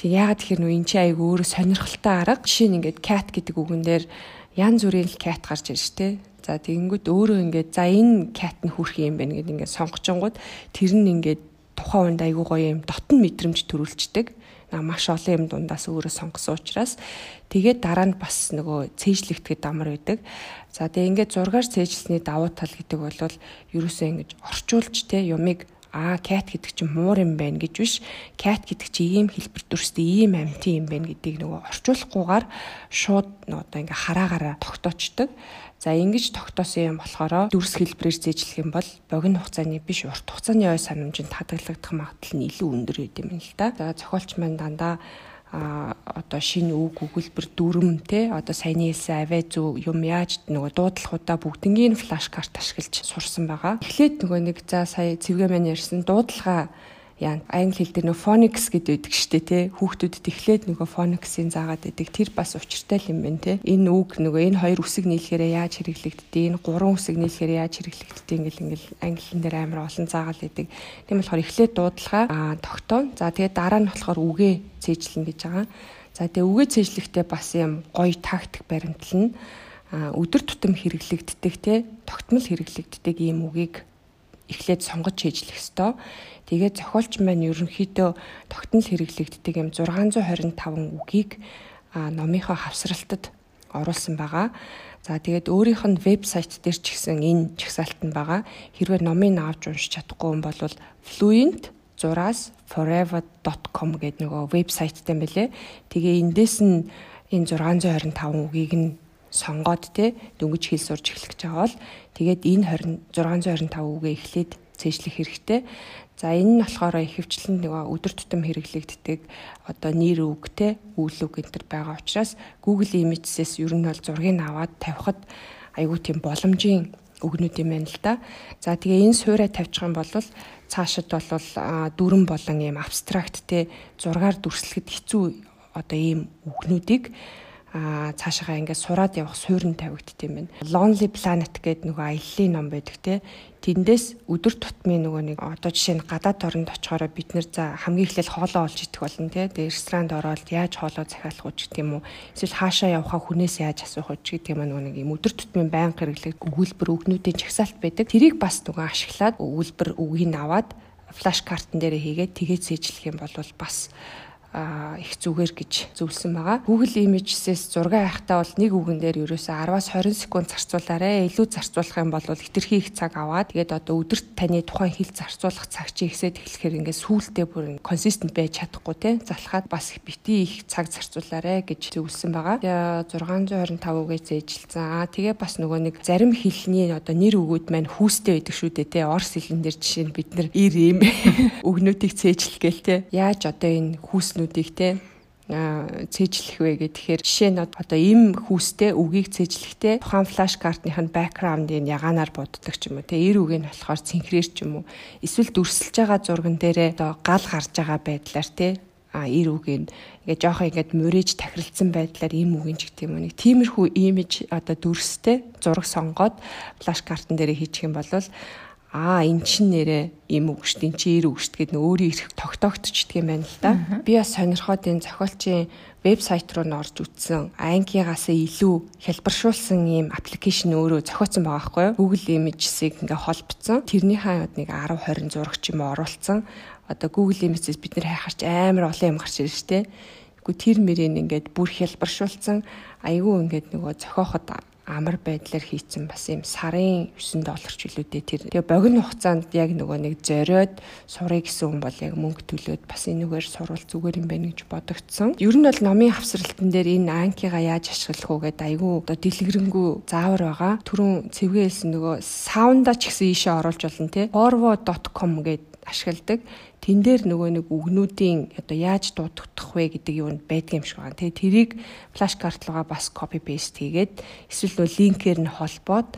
Тэг яагаад тэгэхээр нөө эн чи айгу өөрөө сонирхолтой арга. Жишээ нь ингээд cat гэдэг үгэн дээр ян зүрийн л cat гарч ирж штэ. За тэгэнгүүт өөрөө ингээд за энэ cat нь хүрх юм байна гэдээ ингээд сонгочонгууд тэр нь ингээд тухайн үнд айгу гоё юм дотн мэдрэмж төрүүлцдэг. На маш олон юм дундаас өөрөө сонгосон учраас тэгээд дараа нь бас нөгөө цээжлэгдэхэд амар байдаг. За тэгээ ингээд зургаар цээжлсэний давуу тал гэдэг бол ерөөсөө ингэж орчуулж те юмыг аа cat гэдэг чинь муур юм байна гэж биш cat гэдэг чинь ийм хэлбэр төрстэй ийм амьтын юм байна гэдгийг нөгөө орчуулахгүйгээр шууд одоо ингээ хараагаараа тогтоочдөг. За ингэж тогтоосон юм болохоор дүрс хэлбэрээр зээжлэх юм бол богино хугацааны биш урт хугацааны ой санамжинд хадгалагдах магадлал нь илүү өндөр байд юм л да. За зохиолч маань дандаа а одоо шинэ үг өгүүлбэр дүрм те одоо саяны хэлсэн аваа зүг юм яаж нөгөө дуудлагуудаа бүгднгийн флаш карт ашиглаж сурсан байгаа. Эхлээд нөгөө нэг за сая цэвгээ маань ярьсан дуудлага яа англи хэл дээр нөө phonics гэдэг байдаг штэ тий хүүхдүүдэд эхлээд нөгөө phonics-ийн заагаад байдаг. Тэр бас учиртай юм байна тий энэ үг нөгөө энэ хоёр үсэг нийлэхээр яаж хэрэглэгддэг энэ гурван үсэг нийлэхээр яаж хэрэглэгддэг ингээл ингээл англиэн дээр амар олон заагаал байдаг. Тийм болохоор эхлээд дуудлага аа тогтоо за тэгээд дараа нь болохоор үгээ цээжлэн гэж байгаа. За тэгээд үгээ цээжлэхдээ бас юм гоё тактик баримтлал нь өдөр тутам хэрэглэгддэг те. Тогтмол хэрэглэгддэг ийм үгийг эхлээд сонгож хийжлэх ёстой. Тэгээд зохиолч маань ерөнхийдөө тогтнол хэрэглэгддэг юм 625 үгийг номынхоо хавсралтад оруулсан байгаа. За тэгээд өөрийнх нь вебсайт дээр ч гэсэн энэ чагсаалт нь байгаа. Хэрвээ номыг авч уншиж чадахгүй юм бол fluent зураас forever.com гэдэг нөгөө вебсайттай юм бэлээ. Тэгээ эндээс нь энэ 625 үгийг нь сонгоод те дөнгөж хэл сурч эхлэх гэж байгаа бол тэгээд энэ 20 625 үгээ эхлээд цээжлэх хэрэгтэй. За энэ нь болохоор ихэвчлэн нэг өдөр тутам хэрэглэгддэг одоо нэр үг те үйл үг энэ төр байгаа учраас Google Images-с ер нь бол зургийг аваад тавихад айгүй тийм боломжийн өгнүүд юм байна л да. За тэгээ энэ суурай тавьчих юм бол цаашид бол дүрэн болон ийм абстракт те зургаар дүрслэхэд хэцүү одоо ийм үгнүүдийг а цаашаа ингээд сураад явах суурин тавигдт юм байна. Lonely Planet гэдэг нөгөө аяллаа ном байдаг те. Тэндээс өдөр тутмын нөгөө нэг одоо жишээ нь гадаад оронд очихороо бид нэр за хамгийн эхлээл хоолоо олж идэх болно те. Тэгээ ресторанд ороод яаж хоолоо захиалах уу гэх юм уу. Эсвэл хаашаа явхаа хүнээс яаж асуух уу гэх юм нөгөө нэг юм өдөр тутмын байнга хэрэглэх өгүүлбэр өгнүүдийн жагсаалт байдаг. Тэрийг бас нөгөө ашиглаад өгүүлбэр үгийг аваад флаш картн дээр хийгээд тэгээд зээжлэх юм бол бас их зүгээр гэж зөвлөсөн байгаа. Google Images-с зураг авахтаа бол нэг үгэн дээр ерөөсөө 10-аас 20 секунд зарцуулаарэ. Илүү зарцуулах юм бол хитрхи их цаг аваад тэгээд одоо өдөрт таны тухайн хил зарцуулах цаг чи ихсээд эхлэхээр ингээд сүүлдээ бүр консистент байж чадахгүй те залхаад бас бити их цаг зарцуулаарэ гэж зөвлөсөн байгаа. Тэгээ 625 үгээ зээжилсэн. Тэгээ бас нөгөө нэг зарим хэлний одоо нэр өгөөд маань хүүстэй байдаг шүү дээ те. Орс хэлэн дээр жишээ нь бид нар ир юм *laughs* өгнүүдийг цээжлэх гээл те. Яаж одоо энэ хүүснүүдийг те цээжлэх вэ гэхээр жишээ нь одоо им хүүстэй үгийг цээжлэхдээ тухайн флаш картных нь бэкграундыг ягаанаар буддаг ч юм уу те эр үг нь болохоор цэнхрээр ч юм уу. Эсвэл дүрсэлж байгаа зурган дээрээ одоо гал гарч байгаа байдлаар те а эр үгийн ингээ жоохон ингээд мөрөж тахиралцсан байдлаар ийм үгийн ч гэдэг юм уу. Нэг тиймэрхүү имиж одоо дүрстэй зураг сонгоод флаш картн дээр хийчих юм бол аа эн чин нэрээ им өгшт эн чи ир өгшт гэд нөө өөрийн ирэх тогтоогдчихдаг юм байна л да. Би бас сонирхоод энэ зохиолчийн вебсайт руу н орж үтсэн ангигаас илүү хэлбэршүүлсэн ийм аппликейшн өөрөө зохиоцсон байгаа байхгүй юу? Google Images-ийг ингээ холбоцсон. Тэрнийхээ нэг 10 20 зураг ч юм уу оруулсан. Одоо Google Images бид нэр хайхарч амар олон юм гарч ирж штэ. Гэхдээ тэр мөрийг ингээд бүр хэлбэршүүлсэн. Айгүй ингээд нөгөө зохиоход амар байдлаар хийцэн бас юм сарын 9 доллар ч үлүүдээ тэр. Тэгээ богино хугацаанд яг нөгөө нэг зориод сурыг гэсэн хүн бол яг мөнгө төлөөд бас энэгээр сурвал зүгээр юм байна гэж бодогдсон. Ер нь бол номын хавсралтан дээр энэ анкига яаж ашиглах уу гэдэг айгүй одоо дэлгэрэнгүй заавар байгаа. Түрүүн цэвгээлсэн нөгөө саунда ч гэсэн ийшээ оруулж болно те. orvo.com гэдэг ашигладаг тэн дээр нөгөө нэг үгнүүдийн одоо яаж дуудагдах вэ гэдэг юу байдаг юм шиг байна. Тэгээ тэрийг флаш карт руугаа бас копи пейст хийгээд эсвэл нөгөө линкээр нь холбоод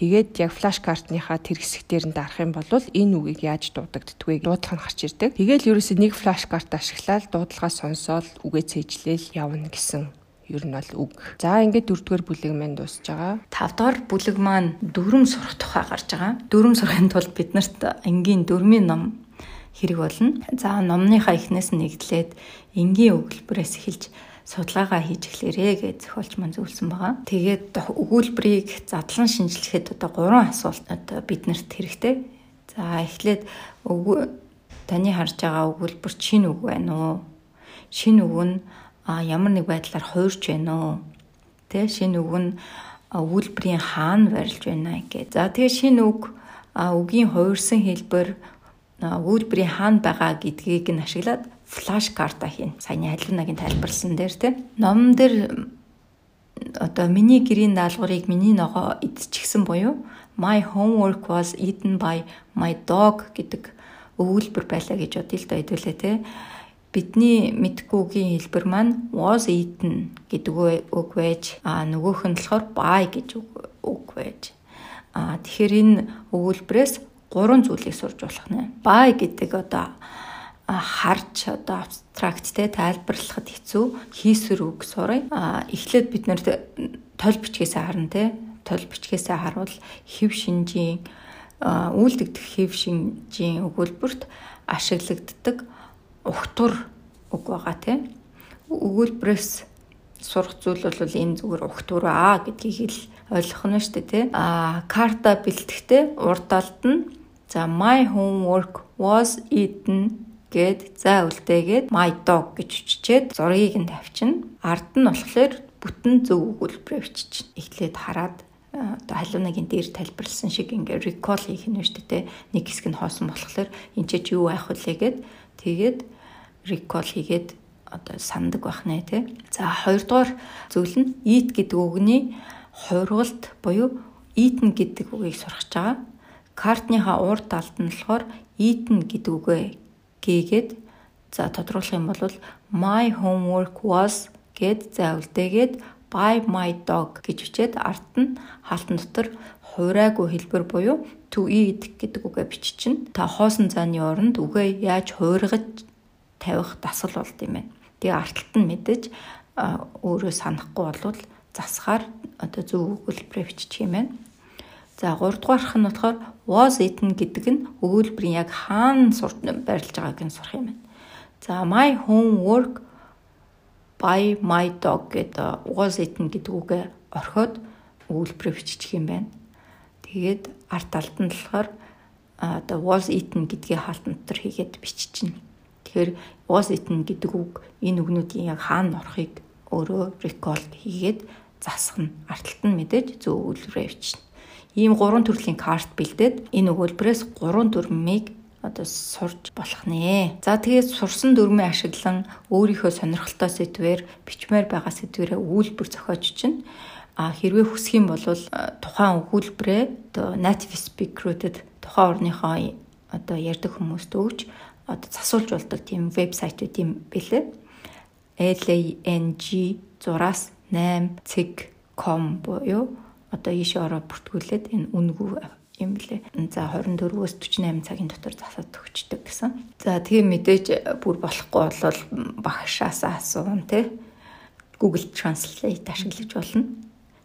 Тэгээд яг флаш картныхаа тэр хэсгээр нь дарах юм бол энэ үгийг яаж дуудагддгвэ дуудлага нь гарч ирдэг. Тэгээд ерөөсөө нэг флаш карт ашиглаад дуудлагаа сонсоод үгээ цээжлээл явна гэсэн ер нь бол үг. За ингээд дөрөвдүгээр бүлэг маань дуусж байгаа. Тавдугаар бүлэг маань дүрм сурах тухай гарч байгаа. Дүрм сурахын тулд биднэрт энгийн дүрмийн ном хэрэг болно. За номныхаа эхнээс нь нэгдлээд энгийн өгүүлбэрээс эхэлж судалгаагаа хийж эхлэрээ гэж зохиолч маань зөвлөсөн байгаа. Тэгээд өгүүлбэрийг задлан шинжилэхэд одоо гурван асуулт одоо биднэрт хэрэгтэй. За эхлээд өгөө таны харж байгаа өгүүлбэр чинь үг байна уу? Шинэ үг нь ямар нэг байдлаар хуурч байна уу? Тэ шинэ үг нь өгүүлбэрийн хаана барилж байна гэх. За тэгээ шинэ үг үгийн хуурсан хэлбэр үйлбэрийн хаана байгаа гэдгийг нь ашиглаад флаш карта хийн. Саяны халиунагийн тайлбарлсан дээр тийм. Ном дээр одоо миний гэрийн даалгаврыг миний ногоо идчихсэн буюу my homework was eaten by my dog гэдэг өгүүлбэр байлаа гэж бодъё л да хэдүүлээ те. Бидний мэдгүйгийн хэлбэр маань was eaten гэдэг үг байж а нөгөөх нь болохоор by гэж үг байж. А тэгэхээр энэ өгүүлбэрээс гурван зүйлийг сурж болох нэ. Бай гэдэг одоо харж одоо абстракт те тайлбарлахад хэцүү хийсвэр үг сурыг. А эхлээд бид нэр тойл бичгээсээ харна те. Тойл бичгээсээ харуул хэв шинжийн үйлдэгдэх хэв шинжийн өгүүлбэрт ашиглагддаг ухтур үг байгаа те. Өгүүлбэрээс сурах зүйл бол энэ зүгээр ухтур аа гэдгийг л ойлгох нь шүү дээ тий. А карта бэлтгэхдээ урд талд нь За my homework was eaten гэд за үлдээгээд my dog гэж үчичээд зургийг нь тавьчихна. Ард нь болохоор бүтэн зөв өгүүлбэрээ бичиж эхлээд хараад одоо халуунагийн дээр тайлбарлсан шиг ингээ recall хийх нь шүү дээ. Нэг хэсэг нь хоосон болохоор энэ ч юу байх вүлээ гэд тэгээд recall хийгээд одоо сандаг байх нэ тий. За хоёрдугаар зүйл нь eat гэдэг үгний хувиргалт буюу eaten гэдэг үгийг сурах гэж байгаа. Картныхаа урд талд нь болохоор eaten гэдэг үгээ гээгээд за тодруулах юм бол my homework was гэд за үлдээгээд by my dog гэж бичээд арт нь хаалтан дотор хувраагүй хэлбэр буюу to eat гэдэг үгээ биччихнэ. Та хоосон зааны оронд үгээ яаж хуургаж тавих дасгал болд юм байна. Тэгээ арталт нь мэдээж өөрөө санахгүй болвол засгаар одоо зөв өгүүлбэрээ бичих юм байна. За 3 дугаарх нь болохоор was eaten гэдэг нь өгүүлбэрийн яг хаана сурч байрлаж байгааг нь сурах юм байна. За my homework by my dog гэдэг was eaten гэдэг үгээ орхиод өгүүлбэрээ биччих юм байна. Тэгээд арт талд нь болохоор одоо was eaten гэдгийг хаалтан дотор хийгээд биччихнэ. Тэгэхээр was eaten гэдэг үг энэ үгнүүдийн яг хаана орохыг өөрөө recall хийгээд засахна. Арталт нь мэдээж зөв үйлрээ бичнэ. Ийм гурван төрлийн карт бэлдээд энэ өгүүлбэрээс гурван дүрмийг одоо сурж болох нэ. За тэгээд сурсан дүрмээ ашиглан өөрийнхөө сонирхолтой сэдвээр бичмээр байгаа сэдвэрээ үйлбэр зохиож чинь а хэрвээ хүсэх юм бол тухайн өгүүлбэрээ одоо native speaker-уудад тухайн орныхоо одоо ярьдаг хүмүүст өгч одоо засуулж болдог тийм вебсайтууд юм бэлээ. lang 6-аас 8cig.com буюу одоо ийшээ ороо бүртгүүлээд энэ үнгүй юм блэ. За 24-өөс 48 цагийн дотор засаад өгчдөг гэсэн. За тийм мэдээж бүр болохгүй бол багшаасаа асуун те. Google Translate ашиглаж болно.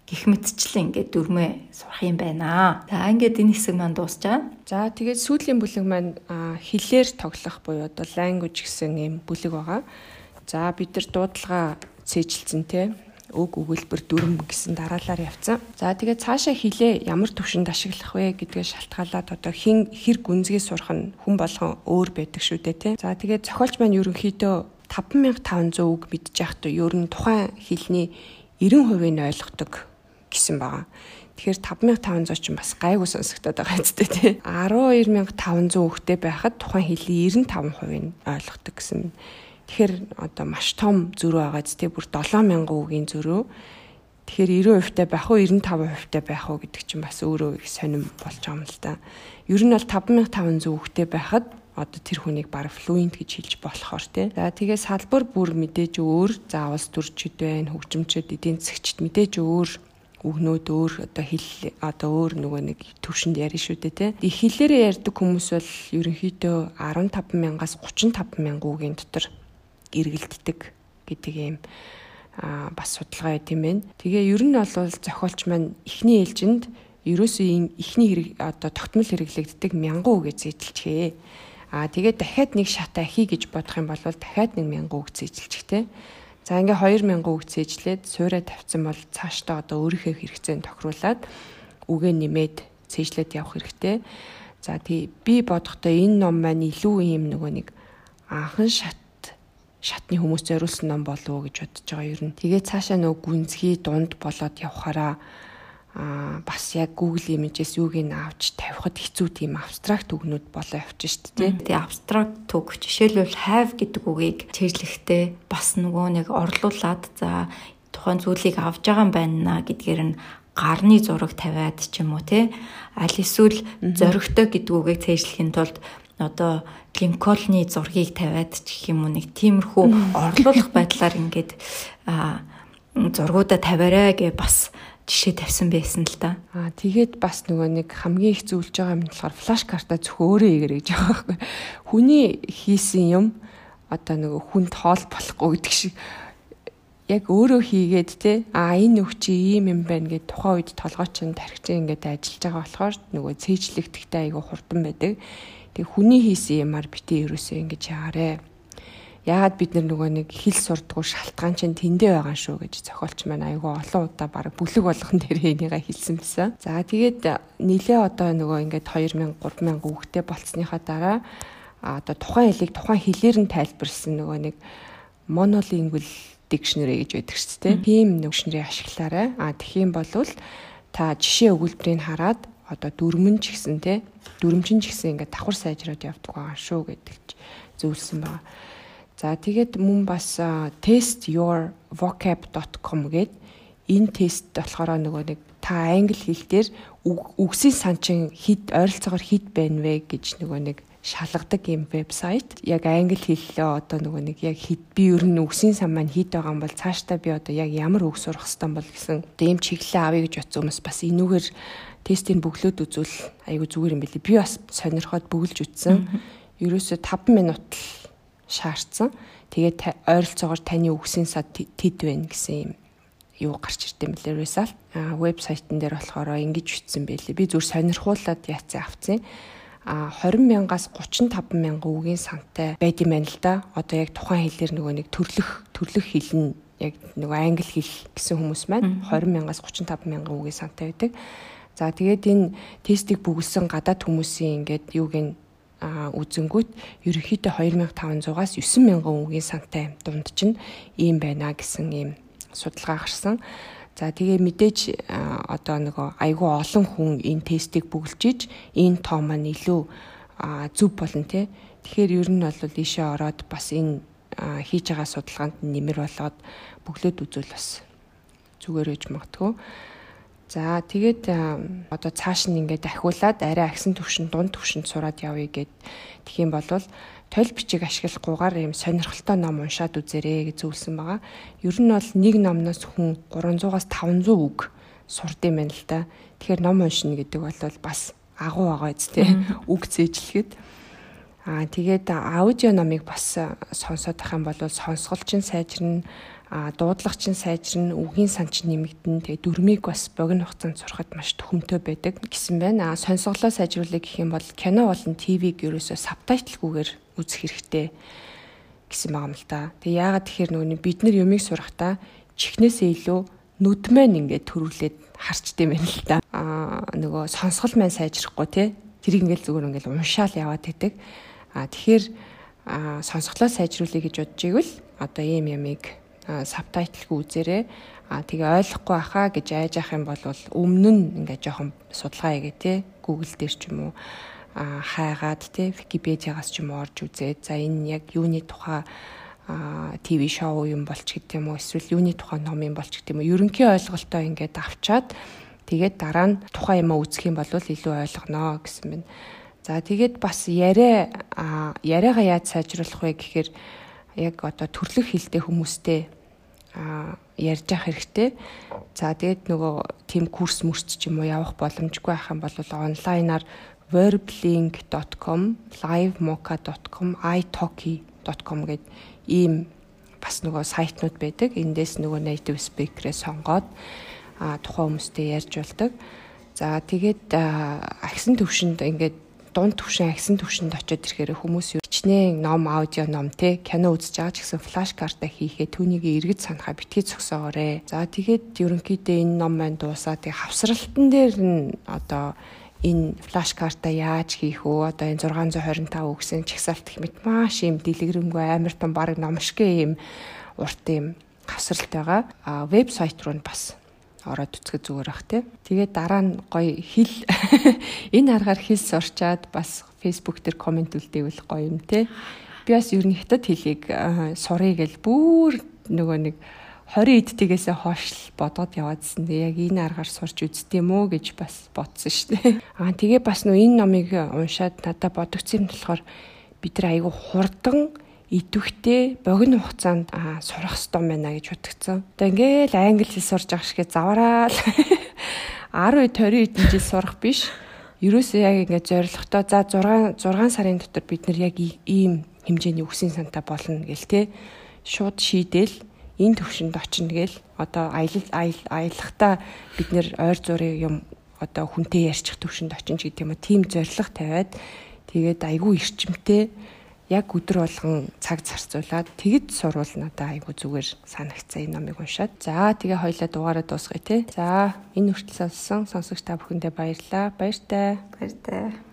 Гэх мэтчлэн ингээд дөрмөө сурах юм байна. За ингээд энэ хэсэг маань дуусчаа. За тэгээд сүүлийн бүлэг маань хэлээр тоглох буюу одоо language гэсэн юм бүлэг байгаа. За бид нар дуудлага цээжилсэн те үг өгүүлбэр дүрм гэсэн дараалал явцсан. За тэгээд цаашаа хилээ ямар төвшөнд ашиглах вэ гэдгээ шалтгаалаад одоо хин хэр гүнзгий сурах нь хүн болгон өөр байдаг шүү дээ тий. За тэгээд зохиолч маань ерөнхийдөө 5500 үг мэдж яхад ер нь тухайн хэлний 90% нь ойлгодог гэсэн байгаа. Тэгэхээр 5500 ч бас гайгүй сонсогдоод байгаа зү тий. 12500 үгтэй байхад тухайн хэлний 95% нь ойлгодог гэсэн Тэгэхээр одоо маш том зөрүү байгаа зү бүр 7000 үгийн зөрүү. Тэгэхээр 90% таа байх уу 95% таа байх уу гэдэг чинь бас өөрөө их сонирм болж байгаа юм л да. Ер нь бол 5500 үгтэй байхад одоо тэр хүнийг баг флуент гэж хэлж болохоор тий. За тэгээ салбар бүр мэдээж өөр заавал төрчд байна, хөгжимчд, эдийн засгчд мэдээж өөр үгнүүд өөр одоо хэл одоо өөр нөгөө нэг төвшөнд ярина шүү дээ тий. Их хэлээрээ ярьдаг хүмүүс бол ерөнхийдөө 15000-аас 35000 үгийн дотор эргэлддэг гэдэг ийм а бас судалгаа байт юм байна. Тэгээ ер нь бол зохиолч маань эхний ээлжинд ерөөсөө ийм эхний хэрэг одоо тогтмол хэрэглэгддэг мянган үг зэжилчээ. А тэгээд дахиад нэг шатаа хий гэж бодох юм бол дахиад нэг мянган үг зэжилчих те. За ингээ 2000 үг зэжлээд суурэ тавьсан бол цаашдаа одоо өөрийнхөө хэрэгцээнд тохируулаад үгээ нэмээд цэжлээд явах хэрэгтэй. За тий би бодохдоо энэ ном маань илүү ийм нөгөө нэг анхан шат шатны хүмүүс зориулсан ном болов уу гэж бодож байгаа нь. Тэгээ цаашаа нөгөө гүнзгий дунд болоод явхаараа а бас яг Google Images юуг нь авч тавихад хэцүү тийм абстракт үгнүүд болоо явчих шүү дээ. Тэгээ абстракт үг жишээлбэл have гэдэг үгийг чэжлэхдээ бас нөгөө нэг орлуулад за тухайн зүйлийг авж байгаа юм байна гэдгээр нь гарны зураг тавиад ч юм уу те аль эсвэл зоригтой гэдэг үгийг цээжлэхийн тулд одоо Линкольны зургийг тавиад ч гэх юм уу нэг тиймэрхүү орлуулах байдлаар ингээд зургуудаа тавиарай гэ бас жишээ тавьсан байсан л да. Аа тэгээд бас нөгөө нэг хамгийн их зөвлөж байгаа юм болохоор флаш карта зөвхөн өөрөө игэр гэж байгаа байхгүй. Хүний хийсэн юм одоо нөгөө хүнд хоол болохгүй гэдэг шиг яг өөрөө хийгээд те а энэ чи ийм юм байна гэд тухайн үед толгой чинь тархич ингээд ажиллаж байгаа болохоор нөгөө цээжлэгдэхтэй айгу хурдан байдаг. Тэг хүний хийсэн юмар битээ ерөөсөө ингэж яарэ. Яагаад бид нөгөө нэг хэл сурдгуу шалтгаан чинь тэндээ байгаа шүү гэж зохиолч маань айгүй олон удаа баг бүлэг болгон дээр энийгээ хэлсэн байсан. За тэгээд нилээ одоо нөгөө ингээд 2000 3000 үгтэй болцсныхаа дараа одоо тухайн хэлийг тухайн хэлээр нь тайлбарлсан нөгөө нэг monolingual dictionary гэж байдаг шүү дээ. Тийм дикшнэри ашиглаарай. А тэгхийн болвол та жишээ өгүүлбэрийг хараад одоо дөрмөн ч гэсэн те дөрмчин ч гэсэн ингээд давхар сайжраад явдаг байгаа шүү гэдэг зөвлөсөн байгаа. За тэгээд мөн бас testyourvocab.com гээд энэ тест болохоор нөгөө нэг та англи хэл дээр үгсийн сан чин хэд ойролцоогоор хэд байна вэ гэж нөгөө нэг шалгадаг юм вебсайт. Яг англи хэллээ одоо нөгөө нэг яг хэд би ер нь үгсийн сан маань хэд байгаа юм бол цаашдаа би одоо яг ямар үг сурах хэвтан бол гэсэн ийм чиглэлээ авъя гэж бодсон хүмүүс бас энүүгээр тестийг бөглөөд үзвэл айгүй зүгээр юм билий. Би бас сонирхоод бөглөж үтсэн. Ерөөсө 5 минут л шаардсан. Тэгээд ойролцоогоор таны үгсийн сад тэд байна гэсэн юм юу гарч ирд юм бэлээ result. А вебсайтн дээр болохоор ингэж бичсэн байлээ. Би зүр сонирхуулаад яатсан авцсан. А 20 мянгаас 35 мянган үгийн сантай байд юм байна л да. Одоо яг тухайн хэлээр нөгөө нэг төрлөх төрлөх хэл нь яг нөгөө англи хэл гэсэн хүмүүс маань 20 мянгаас 35 мянган үгийн сантай байдаг. За тэгээд энэ тестийг бүгэлсэн гадаад хүмүүсийн ингээд юуг нь үзэнгүүт ерөнхийдөө 2500-аас 9000 үгийн сантай дунд чинь ийм байна гэсэн ийм судалгаа гарсан. За тэгээ мэдээж одоо нөгөө айгүй олон хүн энэ тестийг бүгэлжиж энэ тоо маань илүү зөв болно те. Тэгэхээр ер нь бол ийшээ ороод бас энэ хийж байгаа судалгаанд нэмэр болоод бөглөөд үзвэл бас зүгээр ээж магтгүй. За тэгээд одоо цааш нь ингээд ахиулаад арай агсан төвшин дунд төвшөнд сураад явъя гэд тэгэх юм бол тойл бичиг ашиглахгүйгээр ийм сонирхолтой ном уншаад үзээрэй гэж зөвлөсөн байгаа. Ер нь бол нэг номноос хүн 300-аас 500 үг сурд юм байна л да. Тэгэхээр ном уншина гэдэг бол бас агуу байгаа үст тэ үг зээжлэхэд. Аа тэгээд аудио номыг бас сонсоод ах юм бол сонсголч нь сайжирна а дуудлага чинь сайжирна, үгийн сан чинь нэмэгдэн. Тэгээ дүрмийг бас богино хугацаанд сурахад маш төхөмтэй байдаг гэсэн байна. А сонсголоо сайжруулах гэх юм бол кино болон ТV-г ерөөсөө сабтайтлгүйгээр үзэх хэрэгтэй гэсэн байгаа юм л да. Тэгээ яагаад тэгэхээр нөгөө бид нар юмыг сурахдаа чихнээсээ илүү нүд маань ингээд төрүүлээд харчдээ байна л да. Аа нөгөө сонсгол маань сайжрахгүй те. Тэр ингээл зүгээр ингээл уншаал яваад байдаг. Аа тэгэхээр сонсголоо сайжруулъя гэж бодож игэл одоо ийм ямиг сабтайтлгүй үзээрэй. А тэгээ ойлгохгүй ахаа гэж айж ах юм бол өмнө нь ингээ жоохон судалгаа хийгээ те Google дээр ч юм уу а хайгаад те Википедиагаас ч юм орж үзээд за энэ яг юуны тухай а ТV шоу юм болч гэдэг юм уу эсвэл юуны тухай ном юм болч гэдэг юм уу ерөнхий ойлголтоо ингээд авчаад тэгээд дараа нь тухайн юм үзэх юм бол илүү ойлгоно гэсэн байна. За тэгээд бас яриа яриагаа яаж сайжруулах вэ гэхээр яг одоо төрлөх хилтэй хүмүүстэй ярьж явах хэрэгтэй. За тэгээд нөгөө тийм курс мөрч ч юм уу явах боломжгүй байх юм бол онлайнаар verbling.com, livemocha.com, italki.com гэд ийм бас нөгөө сайтнууд байдаг. Эндээс нөгөө native speaker-ээ сонгоод тухайн хүмүүстэй ярьж болдог. За тэгээд агсан төвшөнд ингээд дунд төвшин агсан төвшөнд очиод ирэхээр хүмүүс хичнээн ном аудио ном те кино үзэж байгаа ч гэсэн флаш карта хийхээ түүнийг эргэж санахаа битгий зогсоогоорой. За тэгээд ерөнхийдөө энэ ном маань дуусаа тэг хавсралтан дээр нь одоо энэ флаш карта яаж хийх вэ? Одоо энэ 625 үгсэн чагсаалт гэх мэт маш юм дэлгэрэнгүй амар том баг номшгүй юм урт юм хавсралт байгаа. А вебсайт руу нь бас ороод үцгэд зүгээр бах тий. Тэгээд дараа нь гоё хэл *laughs* энэ аргаар хэл сурчаад бас фейсбુક дээр комент үлдээвэл гоё юм тий. Би бас ер нь хятад хэлийг сурыг гэл бүр нөгөө нэг 20 эдтгээсээ хойш бодоод яваадсэн. Яг энэ аргаар сурч үзтiim үү гэж бас бодсон шүү дээ. *laughs* Аа тэгээ бас нөө энэ номыг уншаад надад бодогдсон юм болохоор бид нар айгүй хурдан идэвхтэй богино хугацаанд сурах хэрэгтэй байна гэж бодгцсан. Одоо ингээл англи хэл сурж байгаа шигээ завраал 10 20 хэдэн жил сурах биш. Ерөөсөө яг ингээд зоригтой за 6 6 сарын дотор бид нар яг ийм хэмжээний үгсийн санта болно гэл те. Шууд шийдэл энэ төвшөнд очино гэл одоо аялал аялахтаа бид нэр ойр зургийн юм одоо хүнтэй ярьчих төвшөнд очиж гэдэг юм а тийм зориг тавиад тэгээд айгүй эрчимтэй яг өдөр болгон цаг зарцуулаад тэгэд сурвал надаа айгу зүгээр санагцсан энэ номыг уншаад. За тэгээ хоёлаа дугаараа дуусгая те. За энэ хүртэл сонссон сонсогч та бүхэндээ баярлалаа. Баяртай. Баяртай.